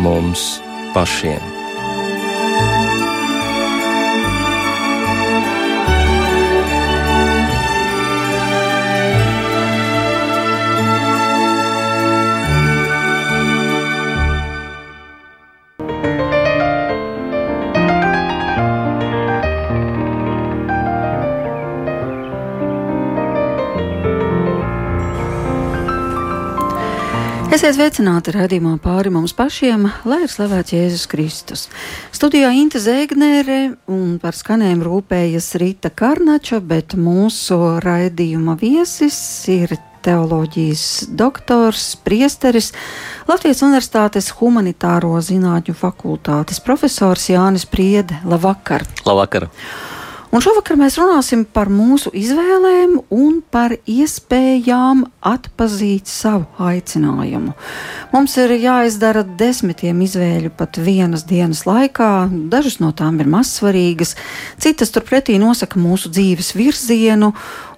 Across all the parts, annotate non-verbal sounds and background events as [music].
mums pašiem. Esiet sveicināti raidījumā pāri mums pašiem, lai ir slavēts Jēzus Kristus. Studijā Inte Zēgnere un par skanējumu rūpējas Rīta Karnača, bet mūsu raidījuma viesis ir teoloģijas doktors, priesteris, Latvijas Universitātes humanitāro zinātņu fakultātes profesors Jānis Priede. Labvakar! Labvakar! Un šovakar mēs runāsim par mūsu izvēlēm un par iespējām atpazīt savu aicinājumu. Mums ir jāizdara desmitiem izvēļu pat vienas dienas laikā, dažas no tām ir mazsvarīgas, citas turpretī nosaka mūsu dzīves virzienu,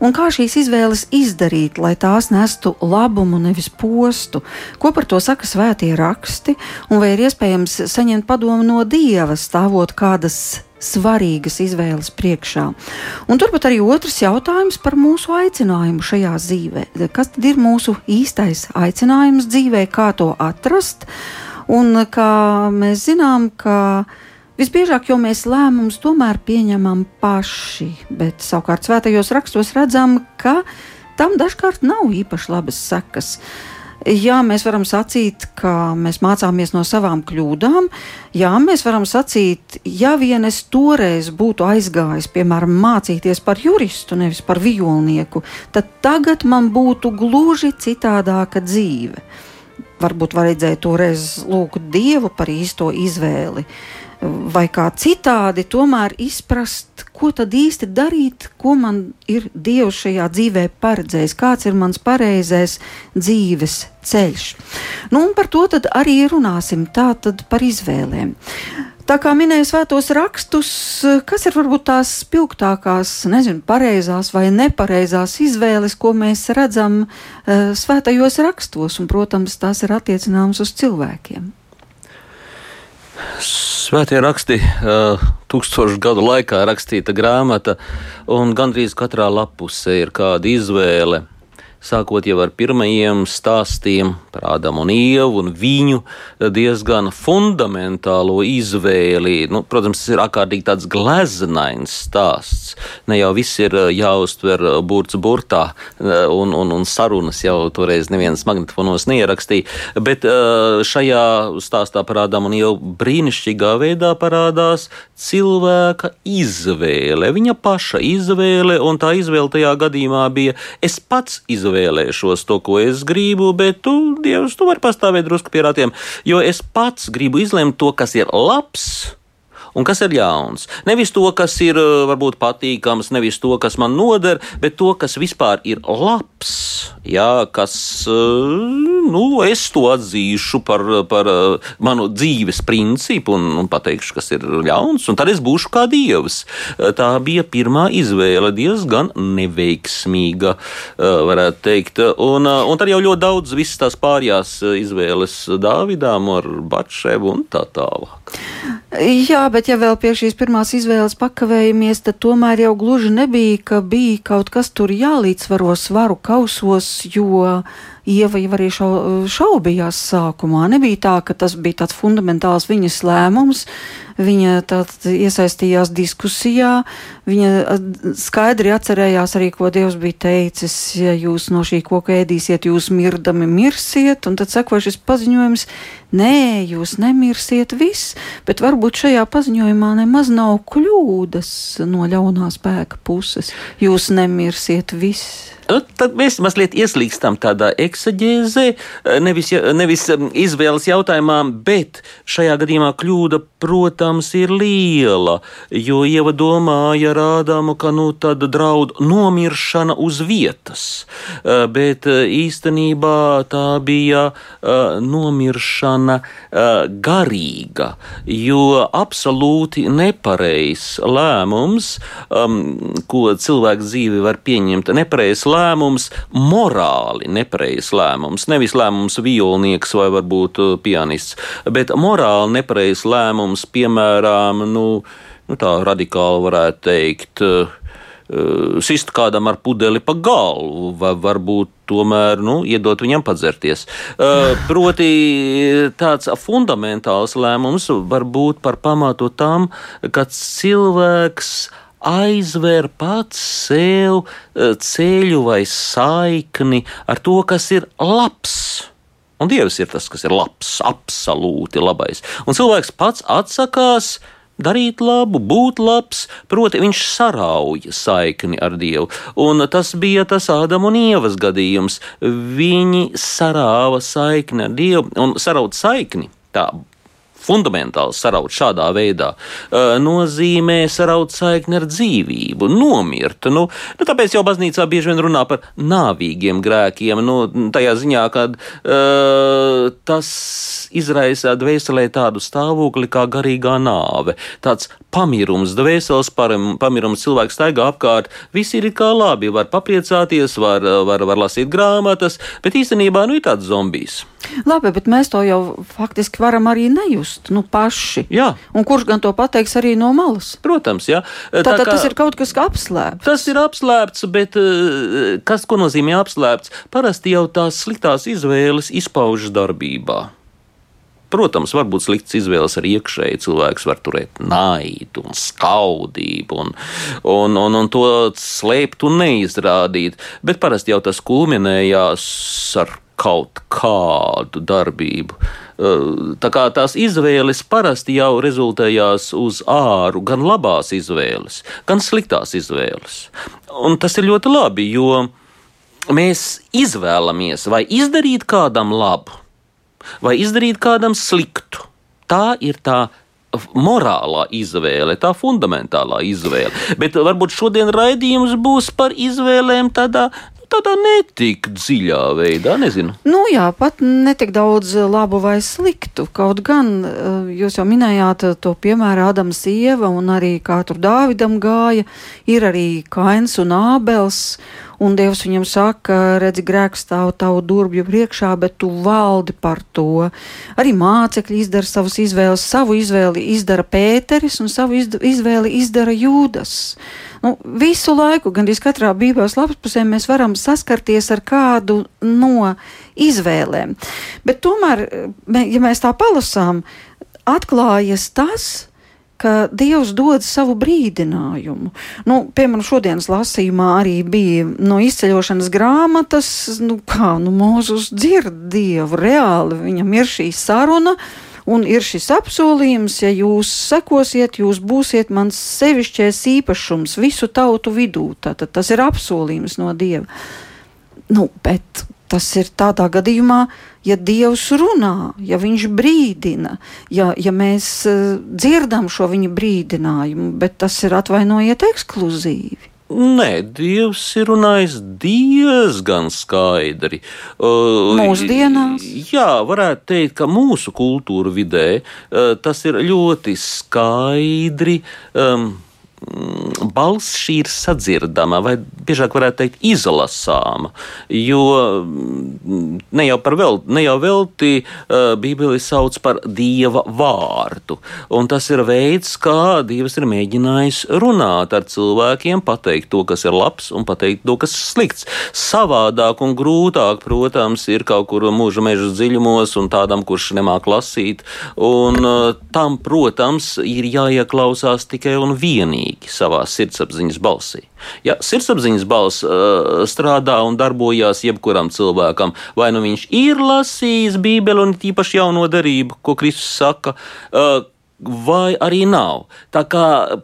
un kā šīs izvēles izdarīt, lai tās nestu labumu, nevis postu, ko par to saka svētie raksti, un vai ir iespējams saņemt padomu no Dieva, stāvot kādas svarīgas izvēles priekšā. Un turpat arī otrs jautājums par mūsu aicinājumu šajā dzīvē. Kas tad ir mūsu īstais aicinājums dzīvē, kā to atrast? Un kā mēs zinām, ka visbiežāk jau mēs lēmumus tomēr pieņemam paši, bet savukārt svētajos rakstos redzam, ka tam dažkārt nav īpaši labas sekas. Uh, Jā, mēs varam sacīt, ka mēs mācāmies no savām kļūdām. Jā, mēs varam sacīt, ja vien es toreiz būtu aizgājis, piemēram, mācīties par juristu, nevis par violnieku, tad tagad man būtu gluži citādāka dzīve. Varbūt vajadzēja toreiz lūgt Dievu par īsto izvēli. Uh, vai kā citādi, tomēr izprast, ko tad īsti darīt, ko man ir Dievs šajā dzīvē paredzējis, kāds ir mans pareizais dzīves ceļš. Nu, un par to arī runāsim, tā tad par izvēlēm. Tā kā minēju svētos rakstus, kas ir varbūt tās spilgtākās, nezinu, pareizās vai nepareizās izvēles, ko mēs redzam uh, svētajos rakstos, un, protams, tās ir attiecināmas uz cilvēkiem. Svētie raksti, uh, tūkstošu gadu laikā rakstīta grāmata, un gandrīz katrā lapusē ir kāda izvēle sākot jau ar pirmajiem stāstiem par Ādamu un Ievu un viņu diezgan fundamentālo izvēli. Nu, protams, tas ir ārkārtīgi tāds gleznains stāsts. Ne jau viss ir eh, jāuztver eh, burts burtā, eh, un, un, un sarunas jau toreiz neviens magnetofonos neierakstīja, bet šajā stāstā par Ādamu un Ievu brīnišķīgā veidā parādās cilvēka izvēle, viņa paša izvēle, un tā izvēle tajā gadījumā bija es pats izvēlējos izvēlēšos to, ko es gribu, bet tu, Dievs, tu vari pastāvēt drusku pie ratiem, jo es pats gribu izlemt to, kas ir labs un kas ir ļauns. Nevis to, kas ir eh, varbūt patīkams, nevis to, kas man noder, bet to, kas vispār ir labs. Jā, kas, eh, nu, es to atzīšu par, par eh, manu dzīves principu un, un pateikšu, kas ir ļauns, un tad es būšu kā dievs. Tā bija pirmā izvēle, diezgan neveiksmīga, varētu teikt. Un, un tad jau ļoti daudz visas tās pārējās izvēles Dāvidām ar Batševu un tā tālāk. Jā, bet ja vēl pie šīs pirmās izvēles pakavējamies, tad tomēr jau gluži nebija, ka bija kaut kas tur jālīdzvaro svaru kausos, jo Ieva jau arī šau, šaubījās sākumā. Nebija tā, ka tas bija tāds fundamentāls viņas lēmums. Viņa iesaistījās diskusijā, viņa skaidri atcerējās arī, ko Dievs bija teicis, ja jūs no šī koka ēdīsiet, jūs mirdami mirsiet, un tad sekoja šis paziņojums, nē, jūs nemirsiet viss, bet varbūt šajā paziņojumā nemaz nav kļūdas no ļaunā spēka puses, jūs nemirsiet viss. Nu, tad mēs mazliet ieslīgstam tādā eksaģēzē, nevis, nevis um, izvēles jautājumā, bet šajā gadījumā kļūda, protams, protams, ir liela, jo Ieva domāja ar Ādamu, ka nu tad draud nomiršana uz vietas, uh, bet uh, īstenībā tā bija nomiršana garīga, jo absolūti nepareizs lēmums, um, ko cilvēks dzīvi var pieņemt, nepareizs lēmums, morāli nepareizs lēmums, nevis lēmums violnieks vai varbūt pianists, bet morāli nepareizs lēmums, piemēram, nu, nu tā radikāli varētu teikt, uh, sist kādam ar pudeli pa galvu, vai varbūt tomēr nu, iedot viņam padzerties. Uh, proti, tāds fundamentāls lēmums var būt par pamatu tam, ka cilvēks aizver pats sev ceļu vai saikni ar to, kas ir labs. Un Dievs ir tas, kas ir labs, absolūti labais. Un cilvēks pats atsakās darīt labu, būt labs, proti, viņš sarauja saikni ar Dievu. Un tas bija tas Ādama un Ievas gadījums. Viņi sarāva saikni ar Dievu un saraut saikni. Tā fundamentāli saraut šādā veidā, nozīmē saraut saikni ar dzīvību, nomirt. Nu, nu, tāpēc jau baznīcā bieži vien runā par nāvīgiem grēkiem, nu, tajā ziņā, ka uh, tas izraisa dvēselē tādu stāvokli kā garīgā nāve, tāds pamirums, dvēseles pamirums, cilvēks staigā apkārt, viss ir kā labi, var papriecāties, var, var, var lasīt grāmatas, bet īstenībā nu ir tāds zombijs. Labi, bet mēs to jau faktiski varam arī nejust nu, paši. Jā. Un kurš gan to pateiks arī no malas? Protams, jā. Tātad tā kā, tas ir kaut kas apslēpts. Tas ir apslēpts, bet eh, kas ko nozīmē apslēpts? Parasti jau tās sliktās izvēles izpaužas darbībā. Protams, var būt slikts izvēles arī iekšēji. Cilvēks var turēt naidu un skaudību, un, un, un, un to slēpt un neizrādīt. Bet parasti jau tas kulminējās ar kaut kādu darbību. Kā tās izvēles parasti jau rezultējās uz āru, gan labās izvēles, gan sliktās izvēles. Un tas ir ļoti labi, jo mēs izvēlamies vai izdarīt kādam labu, vai izdarīt kādam sliktu. Tā ir tā morālā izvēle, tā fundamentālā izvēle. Bet varbūt šodien raidījums būs par izvēlēm tādā tādā netik dziļā veidā, nezinu. Nu jā, pat netik daudz labu vai sliktu. Kaut gan eh, jūs jau minējāt to piemēru Ādams Ieva un arī kā tur Dāvidam gāja, ir arī Kains un Ābels. Un Dievs viņam saka, redzi, grēks stāv tavu durvju priekšā, bet tu valdi par to. Arī mācekļi izdara savas izvēles, savu izvēli izdara Pēteris un savu izvēli izdara Jūdas. Nu, visu laiku, gandrīz katrā Bībeles lapusē, mēs varam saskarties ar kādu no izvēlēm. Bet tomēr, ja mēs tā palasām, atklājas tas, ka Dievs dod savu brīdinājumu. Nu, piemēram, šodienas lasījumā arī bija no izceļošanas grāmatas, nu, kā nu, Mūzus dzird Dievu reāli, viņam ir šī saruna. Un ir šis apsolījums, ja jūs sekosiet, jūs būsiet mans sevišķais īpašums visu tautu vidū. Tātad tas ir apsolījums no Dieva. Nu, bet tas ir tādā gadījumā, ja Dievs runā, ja Viņš brīdina, ja, ja mēs uh, dzirdam šo viņa brīdinājumu, bet tas ir atvainojiet ekskluzīvi. Nē, Dievs ir runājis diezgan skaidri. Uh, Mūsdienās? Jā, varētu teikt, ka mūsu kultūra vidē uh, tas ir ļoti skaidri. Um, balss šī ir sadzirdama, vai biežāk varētu teikt, izlasāma. Jo mm, ne jau, vēl, ne jau velti uh, Bībeli sauc par dieva vārdu. Un tas ir veids, kā Dievs ir mēģinājis runāt ar cilvēkiem, pateikt to, kas ir labs, un pateikt to, kas ir slikts. Savādāk un grūtāk, protams, ir kaut kur mūža meža dziļumos, un tādam, kurš nemāk lasīt. Un uh, tam, protams, ir jāieklausās tikai un vienīgi mierīgi savā sirdsapziņas balsī. Ja sirdsapziņas balss uh, strādā un darbojās jebkuram cilvēkam, vai nu viņš ir lasījis Bībeli un tīpaši jauno darību, ko Kristus saka, uh, vai arī nav. Tā kā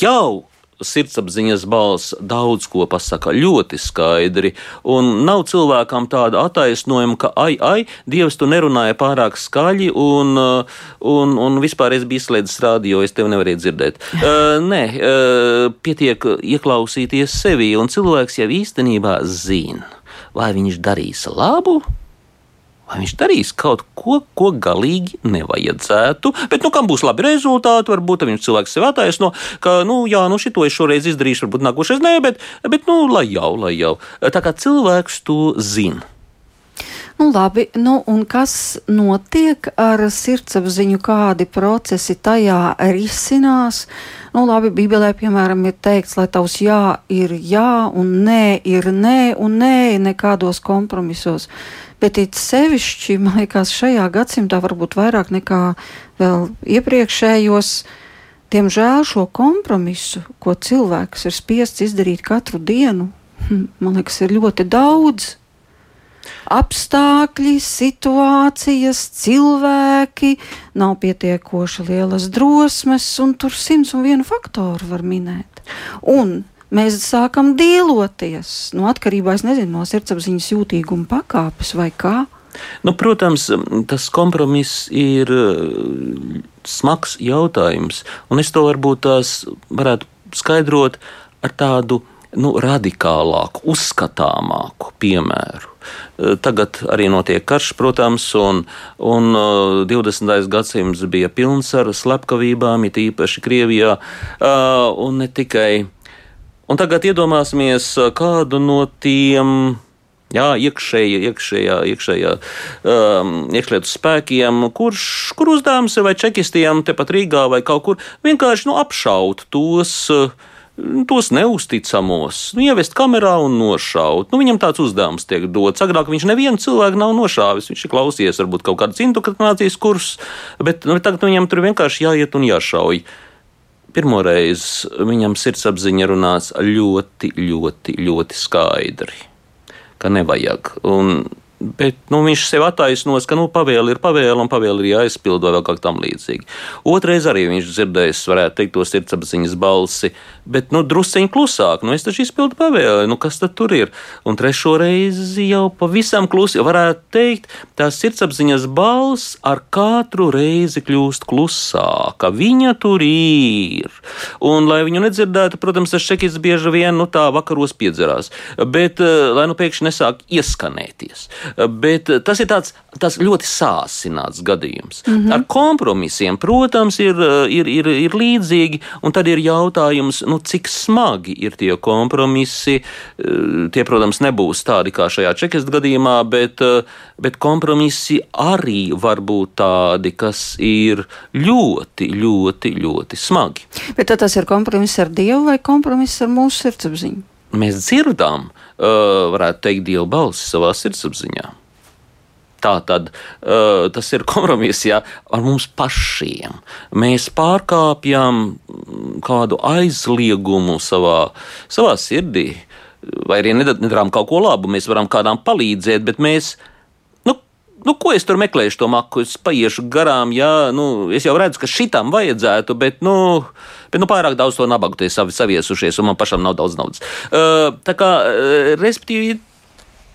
jau sirdsapziņas balss daudz ko pasaka ļoti skaidri, un nav cilvēkam tāda attaisnojuma, ka ai, ai, Dievs, tu nerunāji pārāk skaļi, un, un, un vispār es biju izslēdzis radio, es tevi nevarēju dzirdēt. [laughs] Uh, nē, uh, pietiek ieklausīties sevi, un cilvēks jau īstenībā zina, vai viņš darīs labu vai viņš darīs kaut ko, ko galīgi nevajadzētu. Bet, nu, kam būs labi rezultāti, varbūt viņš cilvēks sev attaisno, ka, nu, jā, nu, šito es šoreiz izdarīšu, varbūt nākošais nē, bet, bet nu, lai jau, lai jau. Tā kā cilvēks to zina. Nu, labi, nu, un kas notiek ar sirdsapziņu, kādi procesi tajā risinās? Nu, labi, Bībelē, piemēram, ir teikts, lai tavs jā ir jā, un nē ir nē, un nē nekādos kompromisos. Bet it sevišķi, man liekas, šajā gadsimtā varbūt vairāk nekā vēl iepriekšējos. Diemžēl šo kompromisu, ko cilvēks ir spiests izdarīt katru dienu, hm, man liekas, ir ļoti daudz apstākļi, situācijas, cilvēki, nav pietiekoši lielas drosmes, un tur simts un vienu faktoru var minēt. Un mēs sākam dīloties no atkarībā nezinu, no sirdsapziņas jūtīguma pakāpes vai kā. Nu, protams, tas kompromiss ir uh, smags jautājums, un es to varbūt tās varētu skaidrot ar tādu nu, radikālāku, uzskatāmāku piemēru. Uh, tagad arī notiek karš, protams, un, un 20. Uh, gadsimts bija pilns ar slepkavībām, it īpaši Krievijā, un ne tikai Un tagad iedomāsimies kādu no tiem. Jā, iekšēji, iekšējā, iekšējā um, iekšlietu spēkiem, kurš, kur uzdevums ir vai čekistiem tepat Rīgā vai kaut kur vienkārši nu, apšaut tos, tos neusticamos, nu, ievest kamerā un nošaut. Nu, viņam tāds uzdevums tiek dots. Agrāk viņš nevienu cilvēku nav nošāvis, viņš ir klausījies varbūt kaut kādas indoktrinācijas kursus, bet nu, tagad viņam tur vienkārši jāiet un jāšauj. Pirmoreiz viņam sirdsapziņa runās ļoti, ļoti, ļoti skaidri, ka nevajag. Un Bet nu, viņš sev attaisnos, ka nu, pavēle ir pavēle un pavēle ir jāizpild vai kaut kā tam līdzīga. Otrais arī viņš dzirdējis, varētu teikt, to sirdsapziņas balsi, bet nu, drusceņi klusāk. Nu, es taču izpildu pavēli, nu, kas tad tur ir? Un trešo reizi jau pavisam klusi, varētu teikt, tā sirdsapziņas balss ar katru reizi kļūst klusāka. Viņa tur ir. Un, lai viņu nedzirdētu, protams, tas šekis bieži vien nu, tā vakaros piedzerās, bet eh, lai nu pēkšņi nesāk ieskanēties. Bet eh, tas ir tāds, tāds ļoti sāsināts gadījums. Mm -hmm. Ar kompromisiem, protams, ir, eh, ir, ir, ir līdzīgi, un tad ir jautājums, nu, cik smagi ir tie kompromisi. Eh, tie, protams, nebūs tādi kā šajā čekistu gadījumā, bet, bet kompromisi arī var būt tādi, kas ir ļoti, ļoti, ļoti smagi. Bet tas ir kompromiss ar Dievu vai kompromiss ar mūsu sirdsapziņu? Mēs dzirdam, uh, varētu teikt, dievu balsi savā sirdsapziņā. Tā tad uh, tas ir kompromiss ja, ar mums pašiem. Mēs pārkāpjam kādu aizliegumu savā, savā sirdī, vai arī nedarām kaut ko labu. Mēs varam kādam palīdzēt, bet mēs nu, ko es tur meklēšu to maku? Es paiešu garām, jā, nu, es jau redzu, ka šitam vajadzētu, bet, nu, bet, nu pārāk daudz to nabagu tie savi saviesušies, un man pašam nav daudz naudas. Uh, tā kā, uh, respektīvi,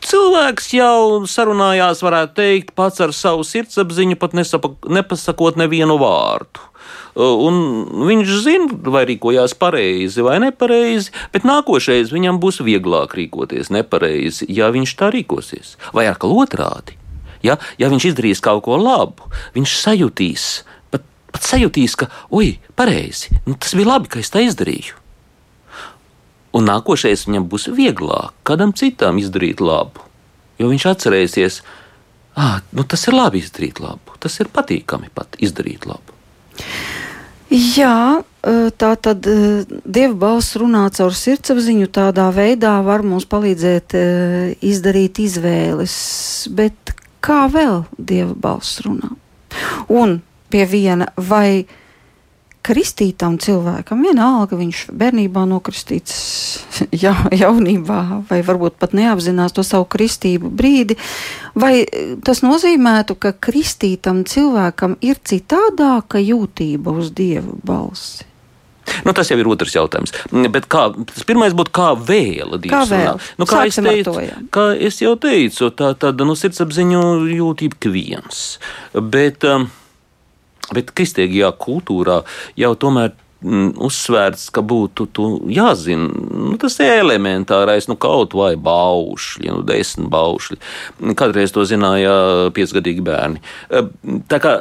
cilvēks jau sarunājās, varētu teikt, pats ar savu sirdsapziņu, pat nesapa, nepasakot nevienu vārdu. Un viņš zina, vai rīkojās pareizi vai nepareizi, bet nākošais viņam būs vieglāk rīkoties nepareizi, ja viņš tā rīkosies. Vai atkal otrādi? Ja, ja viņš izdarīs kaut ko labu, viņš sajutīs, pat, pat sajutīs, ka, oi, pareizi, nu, tas bija labi, ka es tā izdarīju. Un nākošais viņam būs vieglāk kādam citam izdarīt labu, jo viņš atcerēsies, ah, nu, tas ir labi izdarīt labu, tas ir patīkami pat izdarīt labu. Jā, tā tad dieva balss runā caur sirdsapziņu, tādā veidā var mums palīdzēt izdarīt izvēles. Bet kā vēl dieva balss runā. Un pie viena vai kristītam cilvēkam, vienalga viņš bērnībā nokristīts, [laughs] ja, jaunībā, vai varbūt pat neapzinās to savu kristību brīdi, vai tas nozīmētu, ka kristītam cilvēkam ir citādāka jūtība uz dievu balsi? Nu, tas jau ir otrs jautājums. Bet kā, tas pirmais būtu, kā vēla Dievs. Kā vēl? Nu, kā, es Sāksim ar teicu, kā es jau teicu, tā tāda nu, sirdsapziņu jūtība ik viens. Bet, um, bet kristīgajā kultūrā jau tomēr mm, uzsvērts, ka būtu tu, jāzina nu, tas elementārais, nu, kaut vai baušļi, nu, desmit baušļi. Kādreiz to zināja piecgadīgi bērni. Tā kā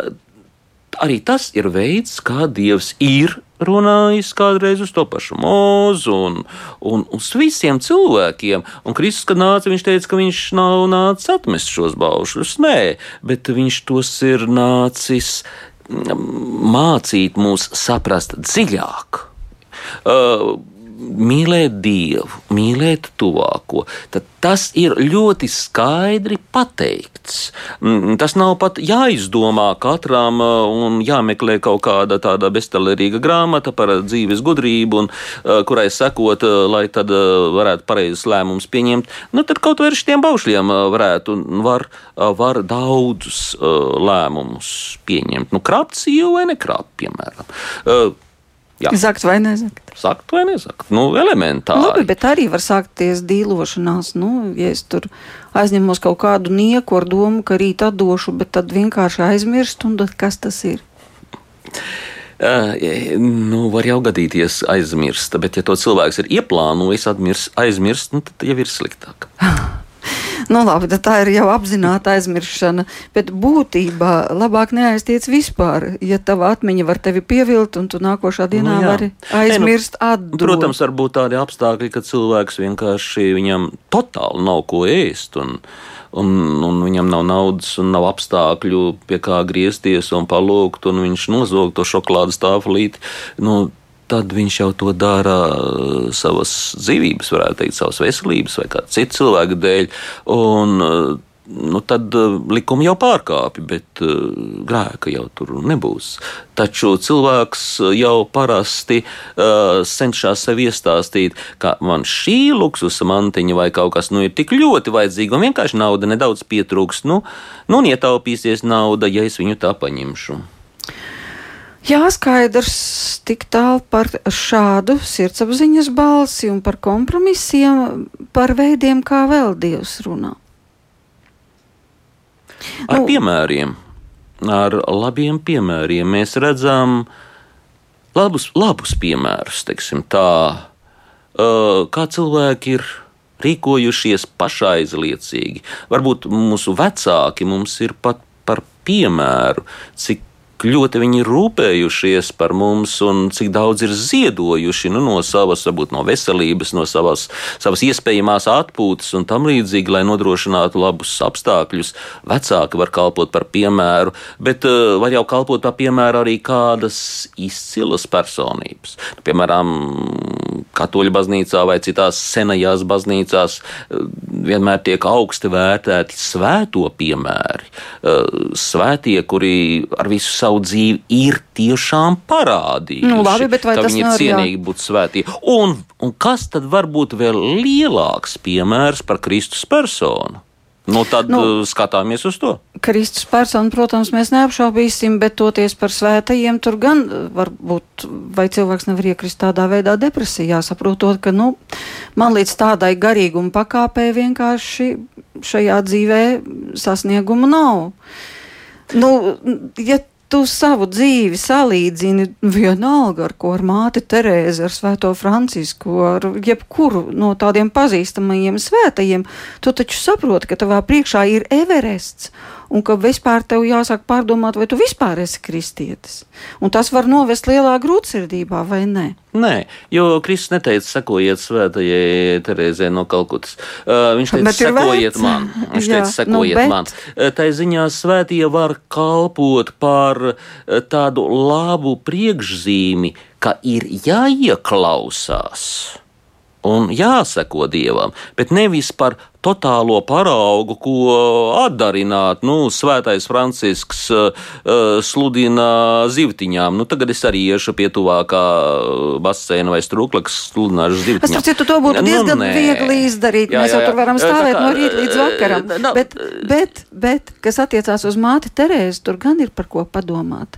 arī tas ir veids, kā Dievs ir runājis kādreiz uz to pašu mūzu un, un uz visiem cilvēkiem. Un Kristus, kad nāca, viņš teica, ka viņš nav nācis atmest šos baušļus. Nē, bet viņš tos ir nācis mm, mācīt mūs saprast dziļāk. Uh, mīlēt Dievu, mīlēt tuvāko, tad tas ir ļoti skaidri pateikts. Mm, Tas nav pat jāizdomā katram uh, un jāmeklē kaut kāda tāda beztalerīga grāmata par dzīves gudrību, un, uh, kurai sekot, uh, lai tad varētu pareizus lēmumus pieņemt. Nu, tad kaut vai ar šiem baušļiem varētu un var, var daudzus lēmumus pieņemt. Nu, krāpt sievu vai nekrāpt, piemēram. Jā. Zakt vai nezakt? Sakt vai nesakt? Nu, elementāri. Labi, bet arī var sākties dīlošanās. Nu, ja es tur aizņemos kaut kādu nieku ar domu, ka rīt atdošu, bet tad vienkārši aizmirst, un tad kas tas ir? Uh, nu, var jau gadīties aizmirst, bet, ja to cilvēks ir ieplānojis aizmirst nu, tad jau ir sliktāk. [laughs] Nu, labi, tā ir jau apzināta aizmiršana, bet būtībā labāk neaiztiec vispār. Ja tava atmiņa var tevi pievilt, un tu nākošā dienā Nu, nu, jā. vari nu, aizmirst atdot. Protams, var būt tādi apstākļi, ka cilvēks vienkārši viņam totāli nav ko ēst. Un, Un, un viņam nav naudas, un nav apstākļu, pie kā griezties un palūgt, un viņš nozog to šokolādes tāfelīti. Nu, tad viņš jau to dara uh, savas dzīvības, varētu teikt, savas veselības vai kāda cita cilvēka dēļ. Un, uh, Nu, tad uh, likumi jau pārkāpj, bet uh, grēka jau tur nebūs. Taču cilvēks jau parasti uh, cenšas sev iestāstīt, ka man šī luksusa mantiņa vai kaut kas nu, ir tik ļoti vajadzīga, un vienkārši nauda nedaudz pietrūks. Nu, nu un ietaupīsies nauda, ja es viņu tā paņemšu. Jā, skaidrs tik tālu par šādu sirdsapziņas balsi un par kompromisiem, par veidiem, kā vēl Dievs runā. Ar Nu- piemēriem, ar labiem piemēriem mēs redzam labus, labus piemērus, teiksim tā, kā cilvēki ir rīkojušies pašaizliecīgi. Varbūt mūsu vecāki mums ir pat par piemēru, cik ļoti viņi ir rūpējušies par mums un cik daudz ir ziedojuši nu, no savas, varbūt no veselības, no savas, savas iespējamās atpūtas un tam līdzīgi, lai nodrošinātu labus apstākļus. Vecāki var kalpot par piemēru, bet uh, var jau kalpot par piemēru arī kādas izcilas personības. Piemēram, katoļu baznīcā vai citās senajās baznīcās uh, vienmēr tiek augsti vērtēti svēto piemēri. Uh, Svētie, kuri ar visu savu dzīvi ir tiešām parādījuši, Nu, labi, ka viņi ir jā- cienīgi būt svētie. Un, un kas tad var būt vēl lielāks piemērs par Kristus personu? Nu, tad Nu, nu, skatāmies uz to. Kristus personu, protams, mēs neapšaubīsim, bet toties par svētajiem, tur gan eh, var būt, vai cilvēks nevar iekrist tādā veidā depresijā, saprotot, ka, nu, man līdz tādai garīguma pakāpē vienkārši šajā dzīvē sasniegumu nav. Nu, ja tu savu dzīvi salīdzini vienalga ar ko, ar māti Terēzi, ar Svēto Francisku, ar jebkuru no tādiem pazīstamajiem svētajiem, tu taču saproti, ka tavā priekšā ir Everests. Un ka vispār tev jāsāk pārdomāt, vai tu vispār esi kristietis. Un tas var novest lielā grūtsirdībā, vai ne? Nē, jo Kristus neteica, sekojiet svētajai Terēzē no Kalkutas. Uh, viņš teica, sekojiet man. Viņš Jā, teica, nu, sekojiet bet- man. Tā ziņā svētie var kalpot par tādu labu priekšzīmi, ka ir jāieklausās un jāseko dievam, bet nevis par totālo paraugu, ko atdarināt. Nu, Svētais Francisks uh, uh, sludina zivtiņām. Nu, tagad es arī iešu pie tuvākā uh, baseina vai strūklakas sludināšu Es zivtiņām. saprotu, citu, to būtu Nu, diezgan nē. viegli izdarīt. Jā, Mēs jā, jau tur jā. varam Tā stāvēt kā, no rīta līdz eh, vakaram. nav- Bet, bet, bet, kas attiecās uz māti Terēzi, tur gan ir par ko padomāt.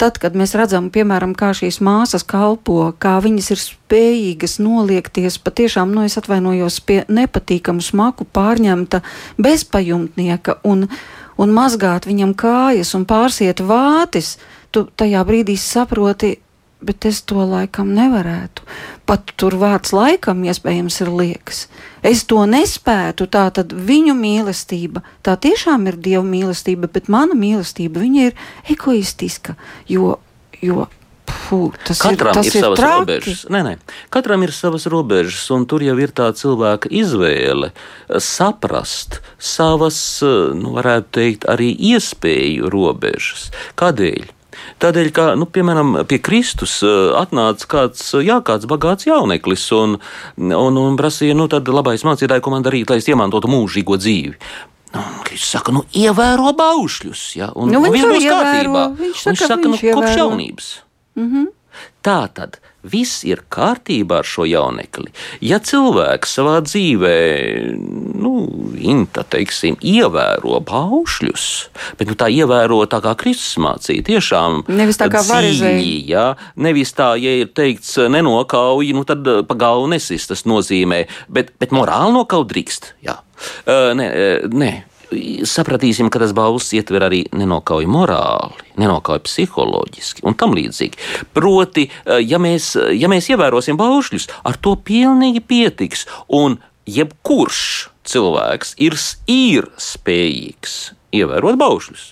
Tad, kad mēs redzam, piemēram, kā šīs māsas kalpo, kā viņas ir spējīgas noliekties patiešām, nu, es atvainojos pie nepatīkamu smaku pārņemta bezpajumtnieka un, un mazgāt viņam kājas un pārsiet vātis, tu tajā brīdī saproti, bet es to laikam nevarētu. Pat tur vārds laikam iespējams ir liekas. Es to nespētu, tā tad viņu mīlestība, tā tiešām ir Dieva mīlestība, bet mana mīlestība, viņa ir egoistiska, jo, jo Puh, tas Katram ir, tas ir, ir savas traki. robežas. Nē, nē. Katram ir savas robežas, un tur jau ir tā cilvēka izvēle saprast savas, nu, varētu teikt, arī iespēju robežas. Kādēļ? Tādēļ, ka, nu, piemēram, pie Kristus atnāca kāds, jā, kāds bagāts jauneklis un, un, un prasīja, nu, tad labais mācītāji, ko man darīt, lai es iemantotu mūžīgo dzīvi. Nu, Kristus saka, nu, ievēro baušļus, ja, un, Nu, un viņš arī būs ievēro. kārtībā. Viņš Un saka, saka, nu, viņš kopš ievēro. jaunības. Mm -hmm. Tā tad viss ir kārtībā ar šo jaunekli. Ja cilvēks savā dzīvē, nu, inta, teiksim, ievēro paušļus, bet nu, tā ievēro tā kā Kristus mācīja, tiešām Nevis tā kā varizēja. dziļi, ja? nevis tā, ja ir teikts nenokauj, nu tad eh, pa galvu nesis tas nozīmē, bet, bet morāli nokaut drīkst. Jā. Uh, nē, eh, nē. Sapratīsim, ka tas balss ietver arī nenokauj morāli, nenokauj psiholoģiski un tam līdzīgi. Proti, eh, ja mēs, ja mēs ievērosim baušļus, ar to pilnīgi pietiks. Un jebkurš cilvēks ir, ir spējīgs ievērot baušļus.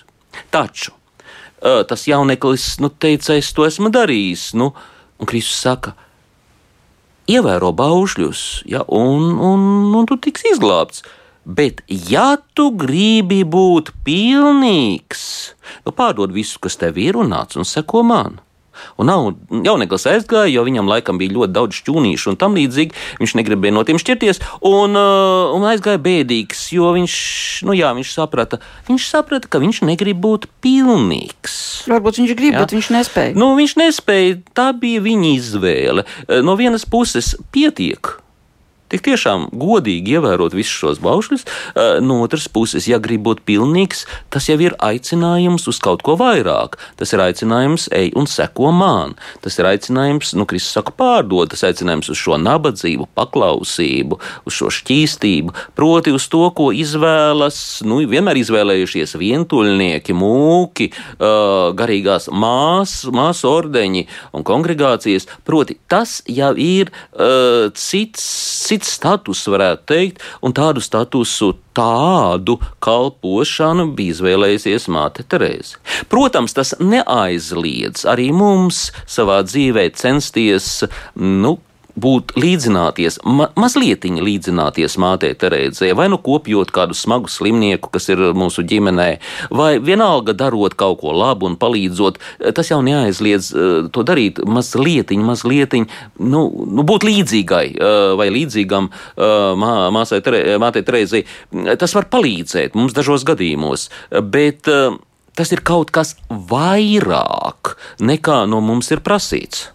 Taču eh, tas jauneklis nu, teica, es to esmu darījis. Nu, un Kristus saka, ievēro baušļus, ja, un, un, un tu tiks izglābts. Bet, ja tu gribi būt pilnīgs, nu pārdod visu, kas tev ir, un nāc un seko man. Un nav jauneklis aizgāja, jo viņam laikam bija ļoti daudz šķūnīšu un tam līdzīgi. Viņš negribēja no tiem šķirties, un, uh, un aizgāja bēdīgs, jo viņš, nu jā, viņš saprata, viņš saprata, ka viņš negrib būt pilnīgs. Varbūt viņš grib, Jā. bet viņš nespēja. Nu, viņš nespēja, tā bija viņa izvēle. No vienas puses, pietiek. Tik tiešām godīgi ievērot visus šos baušļus, eh, no otras puses, ja grib būt pilnīgs, tas jau ir aicinājums uz kaut ko vairāk. Tas ir aicinājums, ej un seko man. Tas ir aicinājums, nu, Kristus saka, pārdot, tas aicinājums uz šo nabadzību, paklausību, uz šo šķīstību, proti uz to, ko izvēlas, nu, vienmēr izvēlējušies vientuļnieki, mūki, uh, garīgās māsas, māsu ordeņi un kongregācijas. Proti, tas jau ir uh, cits, cits status, varētu teikt, un tādu statusu, tādu kalpošanu bija izvēlējusies Māte Terēze. Protams, tas neaizliedz arī mums savā dzīvē censties, nu, būt līdzināties, ma mazliet līdzināties mātei Terēzē, vai nu kopjot kādu smagu slimnieku, kas ir mūsu ģimenē, vai vienalga darot kaut ko labu un palīdzot. Tas jau neaizliedz uh, to darīt mazliet, mazliet, nu, nu, būt līdzīgai uh, vai līdzīgam uh, mā, māsai Terēzei. Tas var palīdzēt mums dažos gadījumos, bet tas ir kaut kas vairāk nekā no mums ir prasīts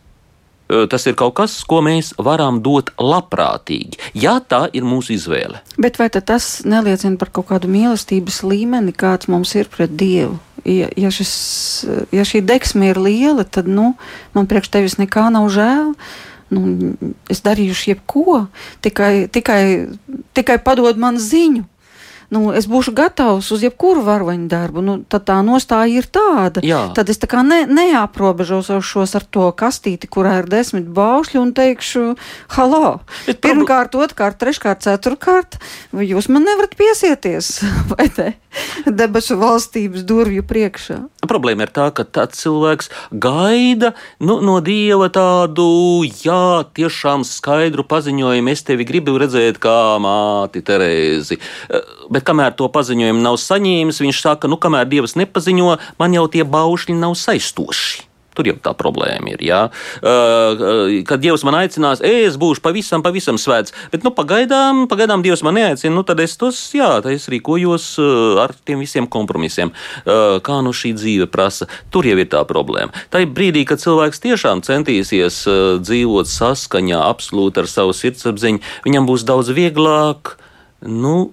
tas ir kaut kas, ko mēs varam dot labprātīgi, ja tā ir mūsu izvēle. Bet vai tas neliecina par kaut kādu mīlestības līmeni, kāds mums ir pret Dievu? Ja, ja, šis, ja šī deksme ir liela, tad nu, man priekš tevis nekā nav žēl. Nu, es darīšu jebko, tikai, tikai, tikai padod man ziņu nu, es būšu gatavs uz jebkuru varoņu darbu, nu, tad tā nostāja ir tāda. Jā. Tad es tā kā ne, neaprobežošos ar to kastīti, kurā ir desmit baušļi, un teikšu, halo! Bet Pirmkārt, otrkārt, treškārt, ceturkārt, jūs man nevarat piesieties, [laughs] vai ne? Debesu valstības durvju priekšā. Problēma ir tā, ka tāds cilvēks gaida nu, no dieva tādu, jā, tiešām skaidru paziņojumu. Es tevi gribu redzēt kā māti Terēzi. Bet kamēr to paziņojumu nav saņēmis, viņš saka, nu, kamēr dievs nepaziņo, man jau tie baušļi nav saistoši. Tur jau tā problēma ir. Jā. Kad Dievs man aicinās, es būšu pavisam, pavisam svēts, bet nu, pagaidām, pagaidām Dievs man neaicina, nu, tad es tos, jā, es rīkojos ar tiem visiem kompromisiem, kā nu šī dzīve prasa. Tur jau ir tā problēma. Tā ir brīdī, kad cilvēks tiešām centīsies dzīvot saskaņā absolūti ar savu sirdsapziņu, viņam būs daudz vieglāk. Nu,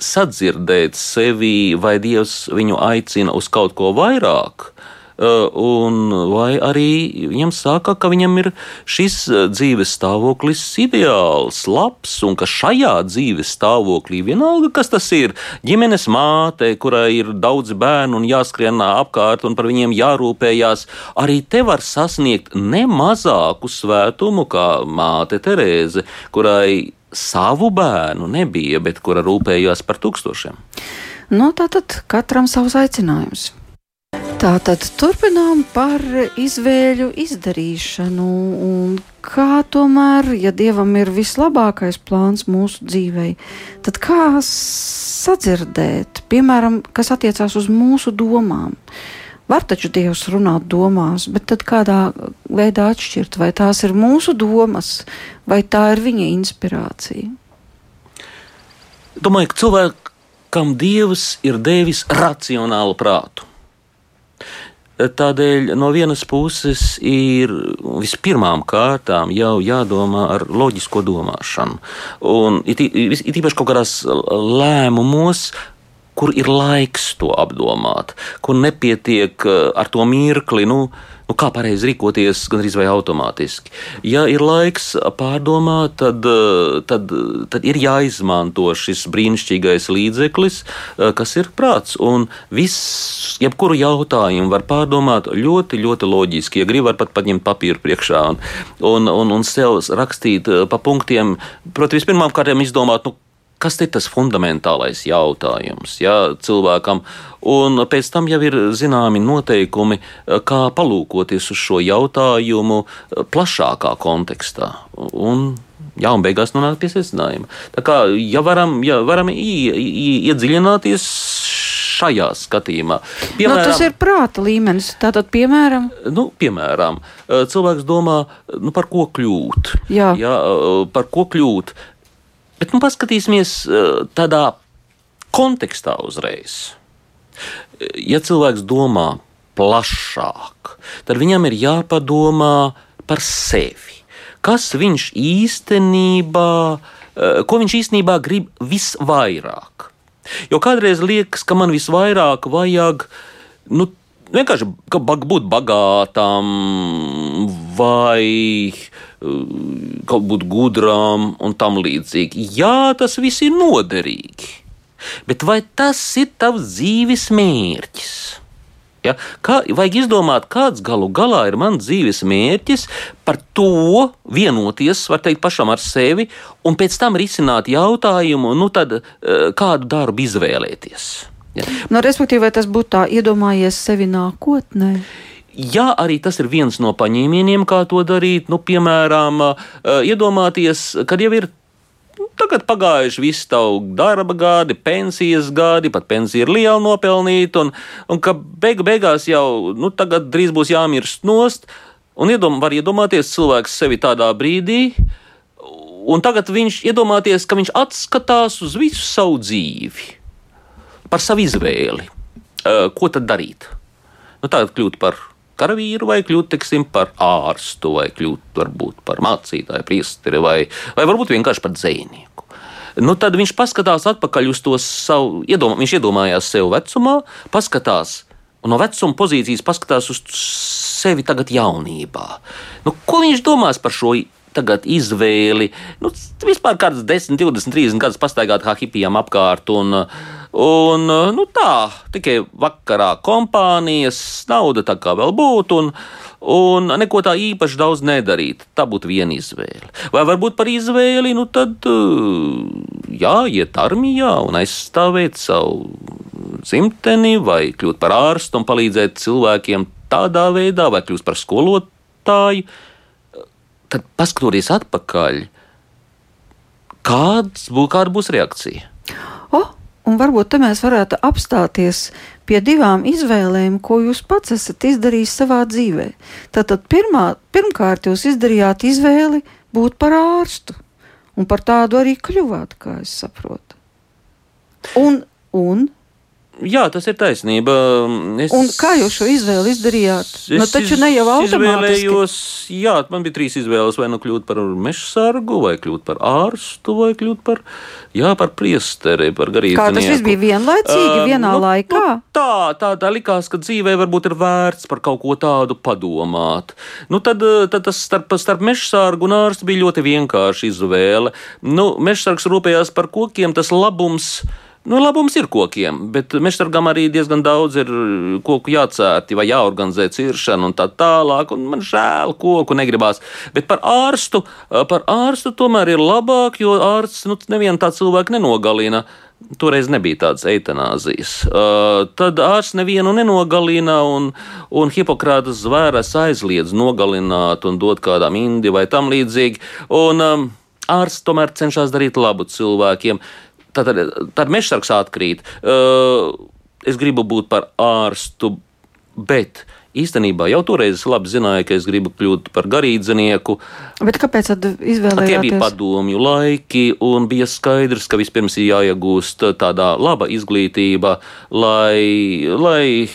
sadzirdēt sevi, vai Dievs viņu aicina uz kaut ko vairāk, un vai arī viņam saka, ka viņam ir šis dzīves stāvoklis ideāls, labs, un ka šajā dzīves stāvoklī vienalga, kas tas ir, ģimenes māte, kurai ir daudz bērnu un jāskrien apkārt un par viņiem jārūpējās, arī te var sasniegt ne mazāku svētumu kā māte Terēze, kurai savu bērnu nebija, bet kura rūpējās par tūkstošiem. Nu, tātad katram savs aicinājums. Tātad turpinām par izvēļu izdarīšanu. Kā tomēr, ja dievam ir vislabākais plāns mūsu dzīvei, tad kā sadzirdēt, piemēram, kas attiecās uz mūsu domām? Var taču Dievs runāt domās, bet tad kādā veidā atšķirt, vai tās ir mūsu domas, vai tā ir viņa inspirācija? Domāju, ka cilvēkam Dievs ir devis racionālu prātu. Tādēļ no vienas puses ir vispirmām kārtām jau jādomā ar loģisko domāšanu. Un it, it, it īpaši kaut kādās lēmumos, kur ir laiks to apdomāt, kur nepietiek eh, ar to mirkli, nu, nu kā pareizi rīkoties, gan arī automātiski. Ja ir laiks pārdomāt, tad, eh, tad, tad ir jāizmanto šis brīnišķīgais līdzeklis, eh, kas ir prāts. Un viss, jebkuru jautājumu var pārdomāt ļoti, ļoti loģiski. Ja grib, var pat paņemt papīru priekšā un, un, un, un sev rakstīt pa punktiem. Protams, pirmām kārtām izdomāt, nu, kas ir tas fundamentālais jautājums ja, cilvēkam. Un pēc tam jau ir zināmi noteikumi, kā palūkoties uz šo jautājumu plašākā kontekstā. Un, Jā, un beigās nonāk pie secinājuma. Tā kā ja varam, ja varam iedziļināties šajā skatījumā. Piemēram, nu, tas ir prāta līmenis. Tātad, piemēram, nu, piemēram cilvēks domā, nu, par ko kļūt. Jā. Jā, par ko kļūt. Bet nu, paskatīsimies eh, tādā kontekstā uzreiz. Ja cilvēks domā plašāk, tad viņam ir jāpadomā par sevi. Kas viņš īstenībā, eh, ko viņš īstenībā grib visvairāk? Jo kādreiz liekas, ka man visvairāk vajag nu, vienkārši būt bagātam vai Eh, kaut būt gudrām un tam līdzīgi. Jā, tas viss ir noderīgi. Bet vai tas ir tavs dzīves mērķis? Ja? Kā, vajag izdomāt, kāds galu galā ir mans dzīves mērķis, par to vienoties, var teikt, pašam ar sevi, un pēc tam risināt jautājumu, nu tad, eh, kādu darbu izvēlēties. Ja? Nu, respektīvi, tas būtu tā iedomājies sevi nākotnē? Jā, arī tas ir viens no paņēmieniem, kā to darīt. Nu, piemēram, iedomāties, kad jau ir nu, tagad pagājuši visi tavu darba gadi, pensijas gadi, pat pensija ir liela nopelnīta, un, un ka beigu beigās jau nu, drīz būs jāmirst nost. Un iedom, var iedomāties cilvēks sevi tādā brīdī, un tagad viņš iedomāties, ka viņš atskatās uz visu savu dzīvi, par savu izvēli. Ko tad darīt? Nu, tagad kļūt par karavīru, vai kļūt teksim, par ārstu, vai kļūt varbūt par mācītāju, priesteri, vai, vai varbūt vienkārši par dzīvnieku. Nu, tad viņš paskatās atpakaļ uz to savu, iedomā, viņš iedomājās sev vecumā, paskatās un no vecuma pozīcijas paskatās uz sevi tagad jaunībā. Nu, ko viņš domās par šo tagad izvēli. Nu, vispār kādas 10, 20, 30 gadus pastaigāt kā hipijam apkārt. Un, un nu, tā, tikai vakarā kompānijas, nauda tā kā vēl būtu. Un, Un neko tā īpaši daudz nedarīt. Tā būtu viena izvēle. Vai varbūt par izvēli, nu tad jā, iet armijā un aizstāvēt savu dzimteni, vai kļūt par ārstu un palīdzēt cilvēkiem tādā veidā, vai kļūt par skolotāju tad paskatoties atpakaļ, kāds kāda būs reakcija? Oh, un varbūt te mēs varētu apstāties pie divām izvēlēm, ko jūs pats esat izdarījis savā dzīvē. Tātad pirmā, pirmkārt jūs izdarījāt izvēli būt par ārstu, un par tādu arī kļuvāt, kā es saprotu. Un, un Jā, tas ir taisnība. Es, un kā jūs šo izvēli izdarījāt? Nu, taču ne jau automātiski. Jā, man bija trīs izvēles. Vai nu kļūt par meža sargu, vai kļūt par ārstu, vai kļūt par, jā, par priesteri, par garīgu. Kā tas viss bija vienlaicīgi, uh, vienā nu, laikā? Nu, tā, tā, tā likās, ka dzīvē varbūt ir vērts par kaut ko tādu padomāt. Nu, tad, tad tas starp, starp meža sargu un ārstu bija ļoti vienkārši izvēle. Nu, meža sargs rūpējās par kokiem, tas labums Nu, labums ir kokiem, bet mežsargam arī diezgan daudz ir koku jācērti vai jāorganizē ciršana un tā tālāk. Un man žēl, koku negribās. Bet par ārstu, par ārstu tomēr ir labāk, jo ārsts nu, nevienu tā cilvēku nenogalina. Toreiz nebija tādas eitanāzijas. Uh, tad ārsts nevienu nenogalina, un, un Hipokrātas zvēras aizliedz nogalināt un dot kādam indi vai tam līdzīgi. Un um, ārsts tomēr cenšas darīt labu cilvēkiem. Tad, tad mežsargs atkrīt. Uh, es gribu būt par ārstu, bet īstenībā jau toreiz es labi zināju, ka es gribu kļūt par garīdznieku. Bet kāpēc tad izvēlējāties? Tie bija padomju laiki, un bija skaidrs, ka vispirms ir jāiegūst tādā laba izglītība, lai, lai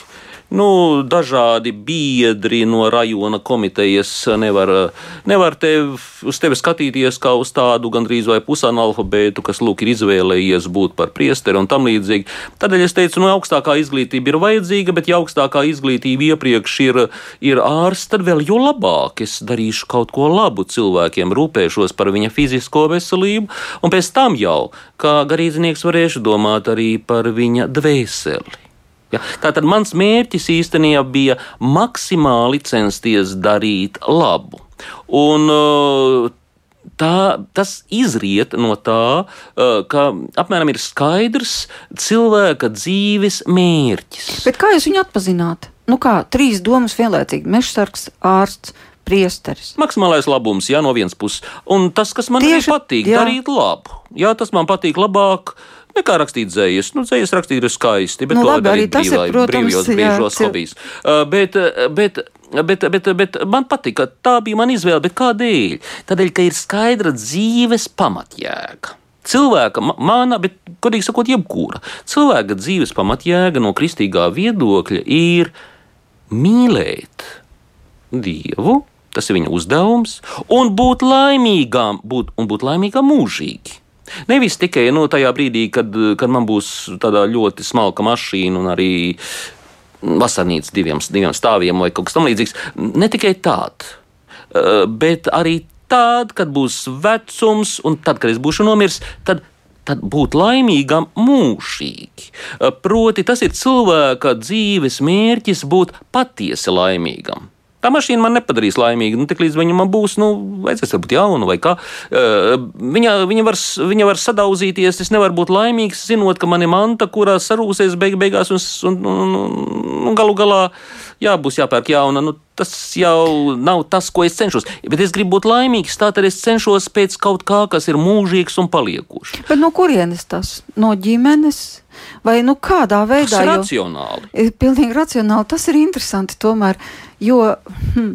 nu, dažādi biedri no rajona komitejas nevar, nevar tev, uz tevi skatīties kā uz tādu gandrīz vai pusanalfabētu, kas lūk ir izvēlējies būt par priesteri un tam līdzīgi. Tādēļ es teicu, nu, augstākā izglītība ir vajadzīga, bet ja augstākā izglītība iepriekš ir, ir ārsts, tad vēl jo labāk es darīšu kaut ko labu cilvēkiem, rūpēšos par viņa fizisko veselību, un pēc tam jau, kā garīdznieks, varēšu domāt arī par viņa dvēseli. Ja? Tātad mans mērķis īstenībā bija maksimāli censties darīt labu. Un, uh, Tā, tas izriet no tā, uh, ka apmēram ir skaidrs cilvēka dzīves mērķis. Bet kā jūs viņu atpazināt? Nu kā, trīs domas vienlaicīgi - mežsargs, ārsts, priesteris. Maksimālais labums, jā, no vienas puses. Un tas, kas man Tieši, patīk, jā. darīt labu. Jā, tas man patīk labāk nekā rakstīt dzējas. Nu, dzējas rakstīt ir skaisti, bet nu, labi, arī brīvā, ir, protams, brīvjos, brīvjos jā, hobijs. Uh, bet, uh, bet, Bet, bet, bet man patīk, ka tā bija mana izvēle. Kādēļ? Tādēļ, ka ir skaidra dzīves pamatjēga. Cilvēka, mana, bet, godīgi sakot, jebkura cilvēka dzīves pamatjēga no kristīgā viedokļa ir mīlēt Dievu, tas ir viņa uzdevums, un būt laimīgām, būt, un būt laimīgām mūžīgi. Nevis tikai nu, tajā brīdī, kad, kad man būs tāda ļoti smalka mašīna un arī vasarnīca diviem, diviem stāviem vai kaut kas tamlīdzīgs. Ne tikai tāda, eh, bet arī tad, kad būs vecums, un tad, kad es būšu nomiris, tad, tad būt laimīgam mūžīgi. Eh, proti, tas ir cilvēka dzīves mērķis būt patiesi laimīgam. Tā mašīna man nepadarīs laimīgu. Nu, Tiklīdz viņa man būs, nu, vajadzēs būt jauna vai kā. Uh, viņa, viņa, var, viņa var sadauzīties. Es nevaru būt laimīgs, zinot, ka man ir manta, kurā sarūsies beig beigās, un, un, un, un galu galā jā, būs jāpērk jauna. Nu, tas jau nav tas, ko es cenšos. Bet es gribu būt laimīgs, tātad es cenšos pēc kaut kā, kas ir mūžīgs un paliekošs. Bet no kurienes tas? No ģimenes? Vai nu kādā veidā? Tas ir racionāli. Jo, pilnīgi racionāli. Tas ir interesanti tomēr, jo hm,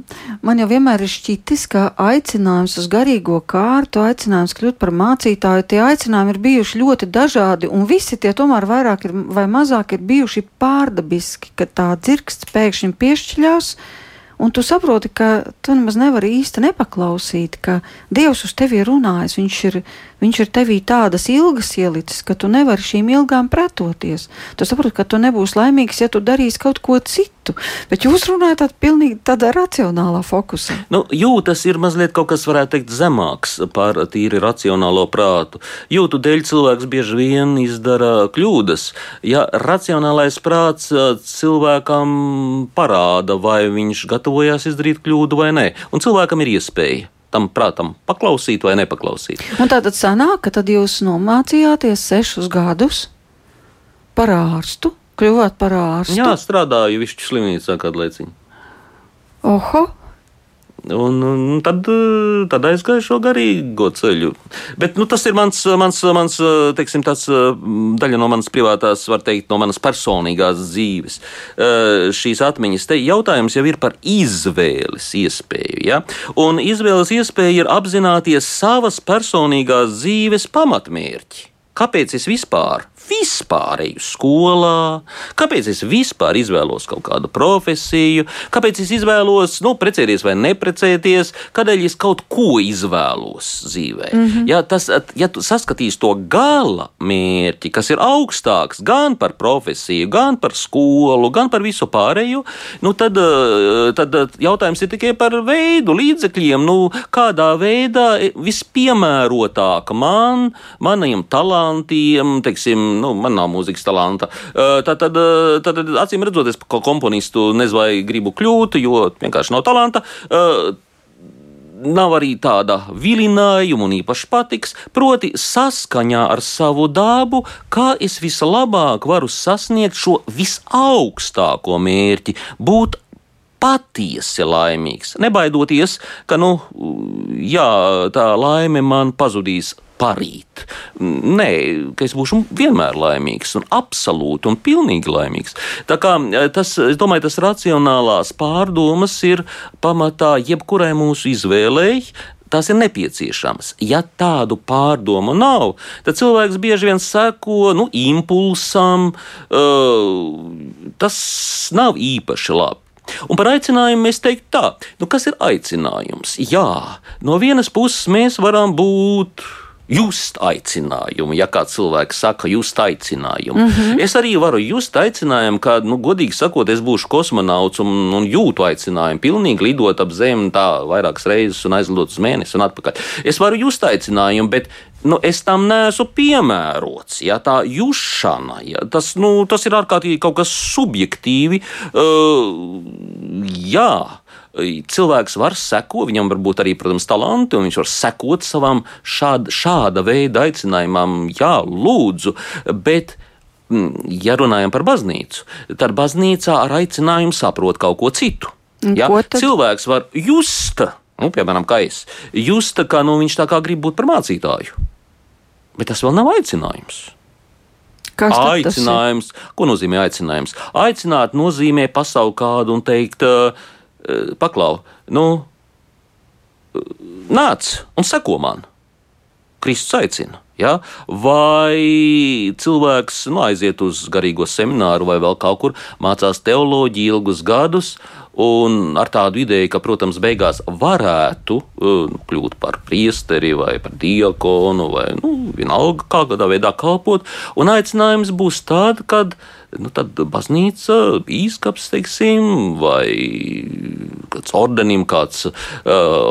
man jau vienmēr ir šķitis, ka aicinājums uz garīgo kārtu, aicinājums kļūt par mācītāju, tie aicinājumi ir bijuši ļoti dažādi, un visi tie tomēr vairāk ir, vai mazāk ir bijuši pārdabiski, ka tā dzirksts pēkšņi piešķiļās. Un tu saproti, ka tu nemaz nevari īsti nepaklausīt, ka Dievs uz tevi ir runājis. Viņš ir, viņš ir tevī tādas ilgas ielicis, ka tu nevari šīm ilgām pretoties. Tu saproti, ka tu nebūsi laimīgs, ja tu darīsi kaut ko citu. Bet jūs runājat tādā pilnīgi tādā racionālā fokusā. Nu, jūtas ir mazliet kaut kas, varētu teikt, zemāks par tīri racionālo prātu. Jūtu dēļ cilvēks bieži vien izdara kļūdas. Ja racionālais prāts cilvēkam parāda, vai viņš gatavo gatavojās izdarīt kļūdu vai nē. Un cilvēkam ir iespēja tam prātam paklausīt vai nepaklausīt. Un tātad sanāk, ka tad jūs nomācījāties sešus gadus par ārstu, kļuvāt par ārstu. Jā, strādāju višķu slimnīcā kādu laiciņu. Oho! Un, un tad, tad aizgāju šo garīgo ceļu. Bet nu, tas ir mans, mans, mans teiksim, tāds, daļa no manas privātās, var teikt, no manas personīgās dzīves. Šīs atmiņas te jautājums jau ir par izvēles iespēju. Ja? Un izvēles iespēja ir apzināties savas personīgās dzīves pamatmērķi. Kāpēc es vispār vispār eju skolā, kāpēc es vispār izvēlos kaut kādu profesiju, kāpēc es izvēlos nu, precēties vai neprecēties, kādēļ es kaut ko izvēlos dzīvē. Mm -hmm. ja, tas, ja tu saskatīsi to gala mērķi, kas ir augstāks gan par profesiju, gan par skolu, gan par visu pārējo, nu, tad, tad jautājums ir tikai par veidu, līdzekļiem, nu, kādā veidā vispiemērotāk man, maniem talantiem, teiksim, nu, man nav mūzikas talanta. Tad, tad, tad acīm redzot, es par komponistu nezinu, vai gribu kļūt, jo vienkārši nav talanta nav arī tāda vilinājuma un īpaši patiks, proti, saskaņā ar savu dabu, kā es vislabāk varu sasniegt šo visaugstāko mērķi, būt patiesi laimīgs, nebaidoties, ka, nu, jā, tā laime man pazudīs parīt. Nē, ka es būšu vienmēr laimīgs un absolūti un pilnīgi laimīgs. Tā kā eh, tas, es domāju, tas racionālās pārdomas ir pamatā jebkurai mūsu izvēlei, tās ir nepieciešamas. Ja tādu pārdomu nav, tad cilvēks bieži vien seko nu, impulsam, uh, tas nav īpaši labi. Un par aicinājumu mēs teiktu tā, nu kas ir aicinājums? Jā, no vienas puses mēs varam būt just aicinājumu. Ja kāds cilvēks saka, just aicinājumu, mm -hmm. es arī varu just aicinājumu, kā, nu, godīgi sakot, es būšu kosmonauts un, un jūtu aicinājumu, pilnīgi lidot ap zemi tā vairākas reizes un aizlidot uz mēnesi un atpakaļ. Es varu just aicinājumu, bet nu, es tam neesmu piemērots. Ja, tā jūšana, ja, tas, nu, tas ir ārkārtīgi kaut kas subjektīvi. Uh, jā cilvēks var sekot, viņam var būt arī, protams, talanti, un viņš var sekot savam šāda, šāda veida aicinājumam, jā, lūdzu, bet. Mm, ja runājam par baznīcu, tad baznīcā ar aicinājumu saprot kaut ko citu. Ja? Ko tad? Cilvēks var just, nu, piemēram, kā es, just, ka nu, viņš tā kā grib būt par mācītāju. Bet tas vēl nav aicinājums. Kas aicinājums, ko nozīmē aicinājums? Aicināt nozīmē pasauli kādu un teikt, uh, paklau, nu, eh, nāc un seko man. Kristus aicina. Ja? Vai cilvēks nu, aiziet uz garīgo semināru vai vēl kaut kur, mācās teoloģiju ilgus gadus, un ar tādu ideju, ka, protams, beigās varētu uh, kļūt par priesteri vai par diakonu vai nu, vienalga kādā veidā kalpot, un aicinājums būs tāds, kad nu, baznīca, īskaps, teiksim, vai kāds ordenim, kāds uh,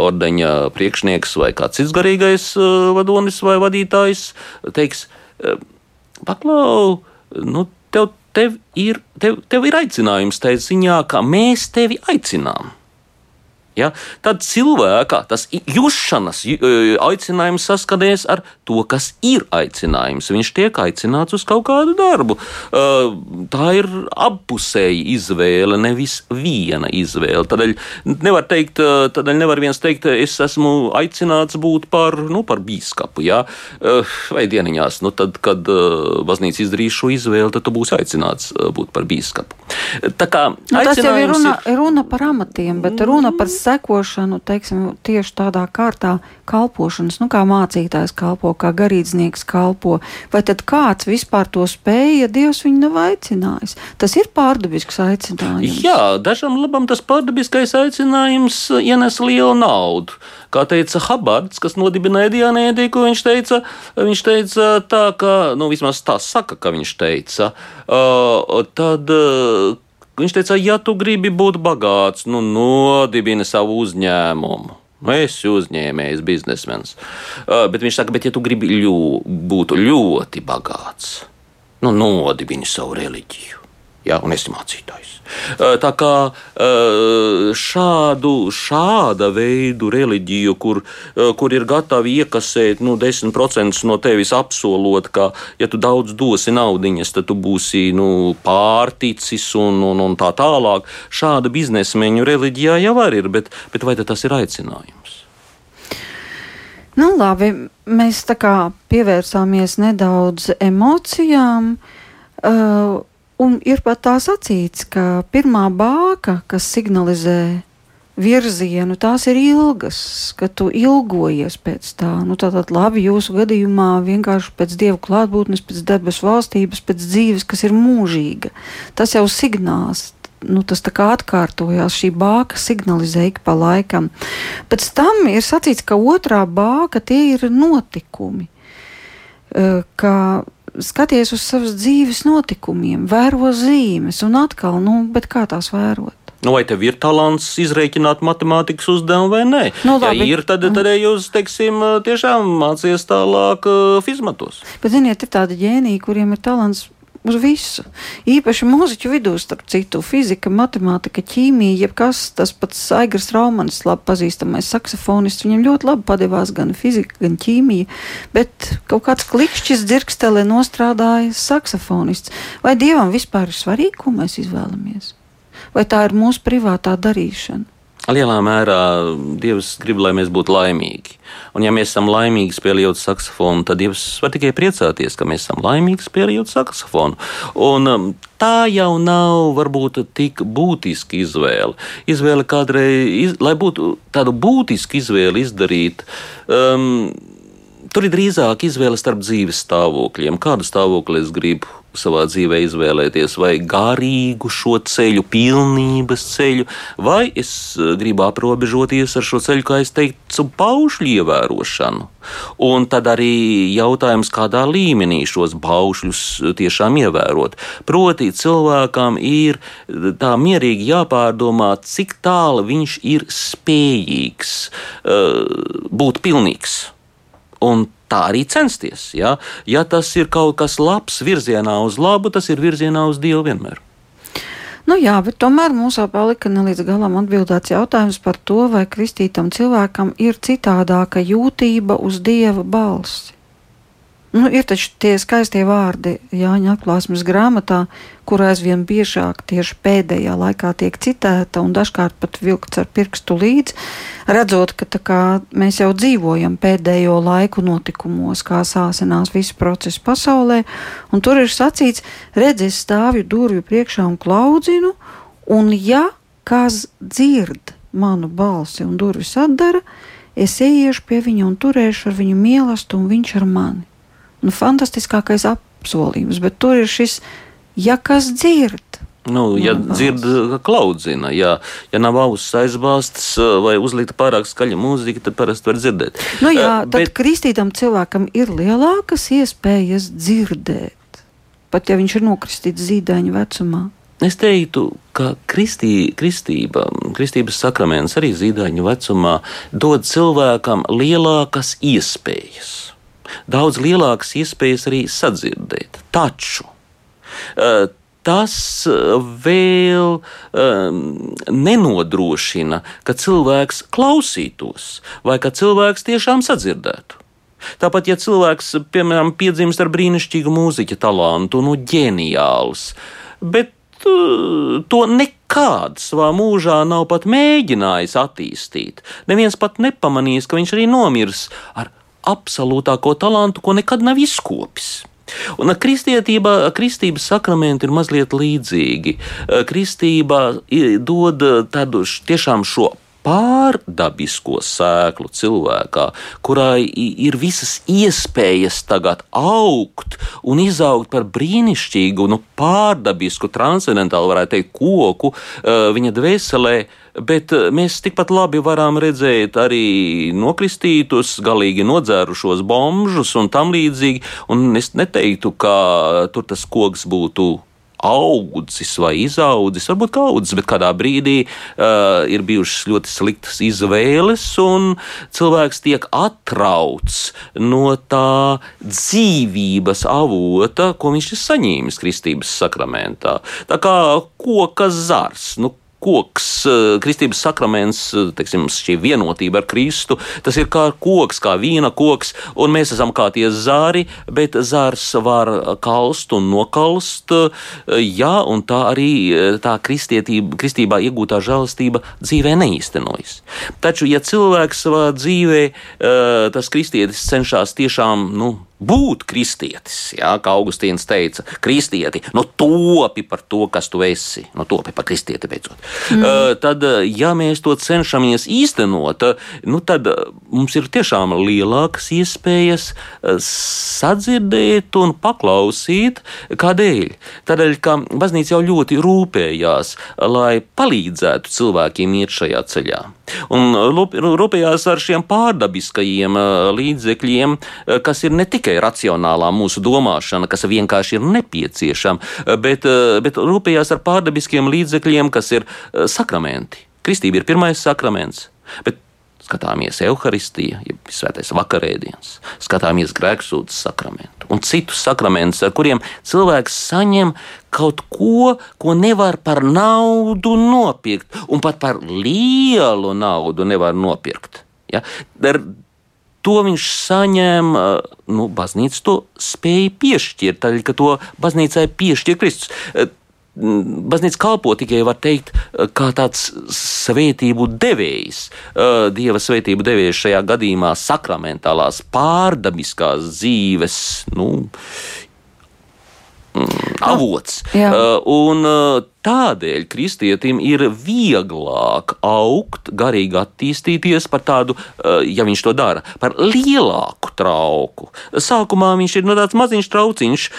ordeņa priekšnieks vai kāds cits garīgais uh, vadonis vai vadītājs teiks, uh, paklau, nu, tev, tev, ir, tev, tev ir aicinājums tajā ziņā, ka mēs tevi aicinām. Ja? Tad cilvēka tas jūšanas aicinājums saskanies ar to, kas ir aicinājums. Viņš tiek aicināts uz kaut kādu darbu. Tā ir appusēja izvēle, nevis viena izvēle. Tādēļ nevar, teikt, tādēļ nevar viens teikt, es esmu aicināts būt par, nu, par bīskapu. Ja? Vai dieniņās, nu, tad, kad baznīca izdarīs šo izvēli, tad tu būsi aicināts būt par bīskapu. Tā kā, nu, tas jau ir runa, ir runa par amatiem, bet runa par sekošanu, teiksim, tieši tādā kārtā kalpošanas, nu kā mācītājs kalpo, kā garīdznieks kalpo, vai tad kāds vispār to spēja, ja Dievs viņu nav aicinājis? Tas ir pārdabisks aicinājums. Jā, dažam labam tas pārdabiskais aicinājums ienes lielu naudu. Kā teica Habards, kas nodibināja Dianētiku, viņš teica, viņš teica tā, ka, nu vismaz tā saka, ka viņš teica, uh, tad, uh, Viņš teica, ja tu gribi būt bagāts, nu nodibini savu uzņēmumu. Nu, es esmu uzņēmējs, biznesmenis. Uh, bet viņš saka, bet ja tu gribi ļu, būt ļoti bagāts, nu nodibini savu reliģiju ja, un esi mācītājs. Tā kā šādu, šāda veidu reliģiju, kur, kur ir gatavi iekasēt nu, 10% no tevis apsolot, ka, ja tu daudz dosi naudiņas, tad tu būsi nu, pārticis un, un, un tā tālāk, šāda biznesmeņu reliģijā jau ir, bet, bet vai tas ir aicinājums? Nu, labi, mēs tā kā pievērsāmies nedaudz emocijām. Uh, Un ir pat tā sacīts, ka pirmā bāka, kas signalizē virzienu, tās ir ilgas, ka tu ilgojies pēc tā. Nu, tātad labi jūsu gadījumā vienkārši pēc dieva klātbūtnes, pēc debesu valstības, pēc dzīves, kas ir mūžīga. Tas jau signāls. Nu, tas tā kā atkārtojās, šī bāka signalizē ik pa laikam. Pēc tam ir sacīts, ka otrā bāka tie ir notikumi. Ka skaties uz savas dzīves notikumiem, vēro zīmes, un atkal, nu, kā tās vērot? Nu, vai tev ir talants izrēķināt matemātikas uzdevumu vai nē? Nu, labi. ja ir, tad, tad jūs, teiksim, tiešām mācīties tālāk fizmatos. Bet, ziniet, ir tādi ģēniji, kuriem ir talants uz visu. Īpaši mūziķu vidū, starp citu, fizika, matemātika, ķīmija, jebkas tas pats Aigars Raumanis, labi pazīstamais saksofonists, viņam ļoti labi padevās gan fizika, gan ķīmija, bet kaut kāds klikšķis dzirkstelē nostrādāja saksofonists. Vai Dievam vispār ir svarīgi, ko mēs izvēlamies? Vai tā ir mūsu privātā darīšana? Lielā mērā Dievs grib, lai mēs būtu laimīgi. Un, ja mēs esam laimīgi spēlējot saksofonu, tad Dievs var tikai priecāties, ka mēs esam laimīgi spēlējot saksofonu. Un, um, tā jau nav varbūt tik būtiska izvēle. Izvēle kādreiz, iz, lai būtu tādu būtisku izvēli izdarīt. Um, Tur ir drīzāk izvēle starp dzīves stāvokļiem. Kādu stāvokli es gribu savā dzīvē izvēlēties, vai garīgu šo ceļu, pilnības ceļu, vai es eh, gribu aprobežoties ar šo ceļu, kā es teicu, paušļu ievērošanu. Un tad arī jautājums, kādā līmenī šos paušļus tiešām ievērot. Proti, cilvēkam ir eh, tā mierīgi jāpārdomā, cik tālu viņš ir spējīgs uh, būt pilnīgs. Un tā arī censties. Ja? ja tas ir kaut kas labs virzienā uz labu, tas ir virzienā uz Dievu vienmēr. Nu jā, bet tomēr mums vēl palika ne līdz galam atbildēts jautājums par to, vai kristītam cilvēkam ir citādāka jūtība uz dieva balsi. Nu, ir taču tie skaistie vārdi Jāņa atklāsmes grāmatā, kur aizvien biežāk tieši pēdējā laikā tiek citēta un dažkārt pat vilkts ar pirkstu līdzi, redzot, ka kā, mēs jau dzīvojam pēdējo laiku notikumos, kā sāsinās visi procesi pasaulē, un tur ir sacīts, redz, es stāvju durvju priekšā un klaudzinu, un ja kāds dzird manu balsi un durvis atdara, es ieiešu pie viņa un turēšu ar viņu mīlestību, un viņš ar mani. Nu, fantastiskākais apsolījums, bet tur ir šis, ja kas dzird. Nu, ja dzird, klaudzina, ja, ja nav auss aizbāztas vai uzlikta pārāk skaļa mūzika, tad parasti var dzirdēt. Nu, jā, tad Bet... kristītam cilvēkam ir lielākas iespējas dzirdēt, pat ja viņš ir nokristīts zīdaiņa vecumā. Es teiktu, ka kristī, kristība, kristības sakraments arī zīdaiņa vecumā dod cilvēkam lielākas iespējas daudz lielākas iespējas arī sadzirdēt. Taču tas vēl um, nenodrošina, ka cilvēks klausītos vai ka cilvēks tiešām sadzirdētu. Tāpat, ja cilvēks, piemēram, piedzimst ar brīnišķīgu mūziķa talantu, nu, ģeniāls, bet to nekad savā mūžā nav pat mēģinājis attīstīt. Neviens pat nepamanīs, ka viņš arī nomirs ar absolūtāko talantu, ko nekad nav izkopis. Un kristietībā, kristības sakramenti ir mazliet līdzīgi. Kristība dod tādu tiešām šo pārdabisko sēklu cilvēkā, kurai ir visas iespējas tagad augt un izaugt par brīnišķīgu, nu, pārdabisku, transcendentālu, varētu teikt, koku viņa dvēselē bet eh, mēs tikpat labi varam redzēt arī nokristītus, galīgi nodzērušos bombžus un tam līdzīgi. Un es neteiktu, ka tur tas koks būtu audzis vai izaudzis, varbūt kā audzis, bet kādā brīdī uh, ir bijušas ļoti sliktas izvēles, un cilvēks tiek atrauts no tā dzīvības avota, ko viņš ir saņēmis kristības sakramentā. Tā kā koka zars. Nu, koks, eh, kristības sakraments, eh, teiksim, šī vienotība ar Kristu, tas ir kā koks, kā vīna koks, un mēs esam kā tie zāri, bet zārs var kalst un nokalst, eh, jā, un tā arī tā kristībā iegūtā žēlastība dzīvē neīstenojas. Taču, ja cilvēks savā dzīvē, tas kristietis cenšas tiešām, nu, būt kristietis. Jā, kā Augustīns teica, kristieti, nu topi par to, kas tu esi, nu topi par kristieti beidzot. Mm. Uh, tad, ja mēs to cenšamies īstenot, nu tad mums ir tiešām lielākas iespējas sadzirdēt un paklausīt, kādēļ. Tādēļ, ka baznīca jau ļoti rūpējās, lai palīdzētu cilvēkiem iet šajā ceļā. Un rūpējās ar šiem pārdabiskajiem līdzekļiem, kas ir ne tikai racionālā mūsu domāšana, kas vienkārši ir nepieciešama, bet, bet rūpējās ar pārdabiskiem līdzekļiem, kas ir sakramenti. Kristība ir pirmais sakraments. Bet skatāmies evaharistiju, ja svētais vakarēdienas, skatāmies grēksūdzes sakramentu un citus sakramentus, ar kuriem cilvēks saņem kaut ko, ko nevar par naudu nopirkt, un pat par lielu naudu nevar nopirkt. Ja? To viņš saņem, nu, baznīca to spēja piešķirt, tad, ka to baznīcai piešķir Kristus. Baznīca kalpo tikai, var teikt, kā tāds svētību devējs, dieva svētību devējs šajā gadījumā sakramentālās pārdabiskās dzīves, nu, avots. Jā. Un Tādēļ kristietim ir vieglāk augt, garīgi attīstīties par tādu, eh, ja viņš to dara, par lielāku trauku. Sākumā viņš ir no tāds maziņš trauciņš,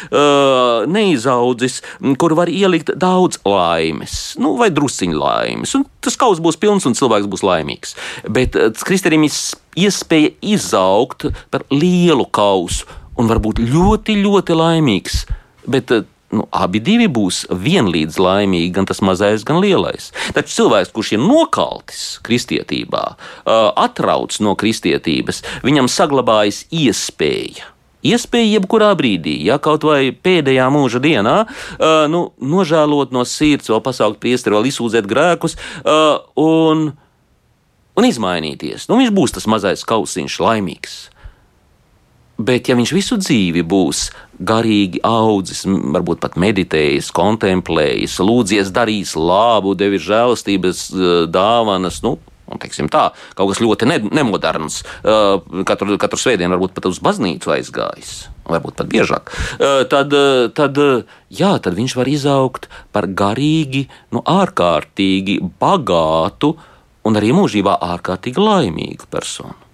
neizaudzis, kur var ielikt daudz laimes, nu, vai drusciņu laimes. Un tas kaus būs pilns un cilvēks būs laimīgs. Bet kristietim ir iespēja izaugt par lielu kausu un varbūt ļoti, ļoti laimīgs. Bet nu, abi būs vienlīdz laimīgi, gan tas mazais, gan lielais. Taču cilvēks, kurš ir nokaltis kristietībā, atrauc no kristietības, viņam saglabājas iespēja. Iespēja jebkurā brīdī, ja kaut vai pēdējā mūža dienā, uh, nu, nožēlot no sirds, vēl pasaukt priesteri, vēl izsūdzēt grēkus uh, un, un izmainīties. Nu, viņš būs tas mazais kausiņš, laimīgs. Bet, ja viņš visu dzīvi būs garīgi audzis, varbūt pat meditējis, kontemplējis, lūdzies, darījis labu, devis žēlastības e, dāvanas, nu, Un, teiksim, tā, kaut kas ļoti ne, nemoderns. Uh, katru, katru svētdienu varbūt pat uz baznīcu aizgājis, varbūt pat biežāk. Uh, tad, tad, jā, tad viņš var izaugt par garīgi, nu, ārkārtīgi bagātu un arī mūžībā ārkārtīgi laimīgu personu.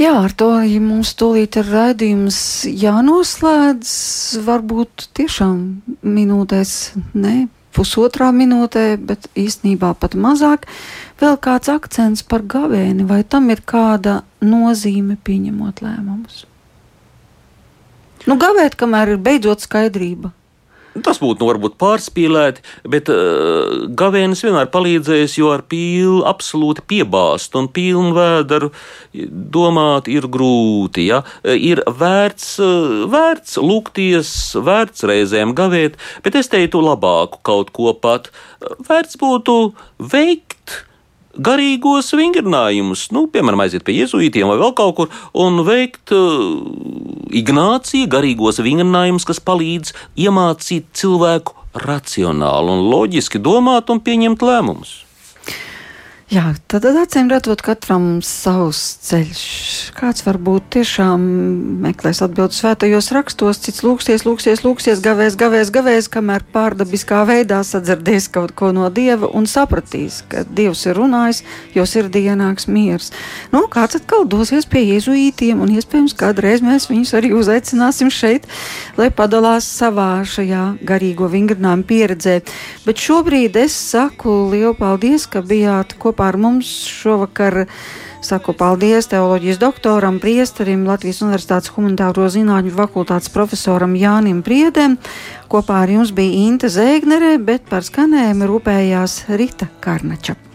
Jā, ar to arī mums tūlīt ir raidījums jānoslēdz. Varbūt tiešām minūtēs, ne pusotrā minūtē, bet īstenībā pat mazāk. Vēl kāds akcents par gavēni, vai tam ir kāda nozīme pieņemot lēmumus? Nu, gavēt, kamēr ir beidzot skaidrība. Tas būtu nu, varbūt pārspīlēti, bet uh, gavēnis vienmēr palīdzēs, jo ar pīli absolūti piebāzt un pilnu vēderu domāt ir grūti. Ja? Ir vērts, uh, vērts lūgties, vērts reizēm gavēt, bet es teiktu labāku kaut ko pat. Vērts būtu veikt garīgos vingrinājumus, nu, piemēram, aiziet pie jēzuītiem vai vēl kaut kur un veikt uh, Ignācija garīgos vingrinājumus, kas palīdz iemācīt cilvēku racionāli un loģiski domāt un pieņemt lēmumus. Jā, tad acīm redzot, katram savs ceļš. Kāds varbūt tiešām meklēs atbildus svētajos rakstos, cits lūksies, lūksies, lūksies, gavēs, gavēs, gavēs, kamēr pārdabiskā veidā sadzirdēs kaut ko no dieva un sapratīs, ka dievs ir runājis, jo sirdī ienāks miers. Nu, kāds atkal dosies pie jēzuītiem, un iespējams kādreiz mēs viņus arī uzaicināsim šeit, lai padalās savā šajā garīgo vingrinājuma pieredzē. Bet šobrīd es saku lielu paldies, ka bijāt kopā kopā ar mums šovakar. Saku paldies teoloģijas doktoram, priesterim, Latvijas Universitātes humanitāro zinātņu fakultātes profesoram Jānim Priedem. Kopā ar jums bija Inte Zēgnere, bet par skanējumu rūpējās Rita Karnača.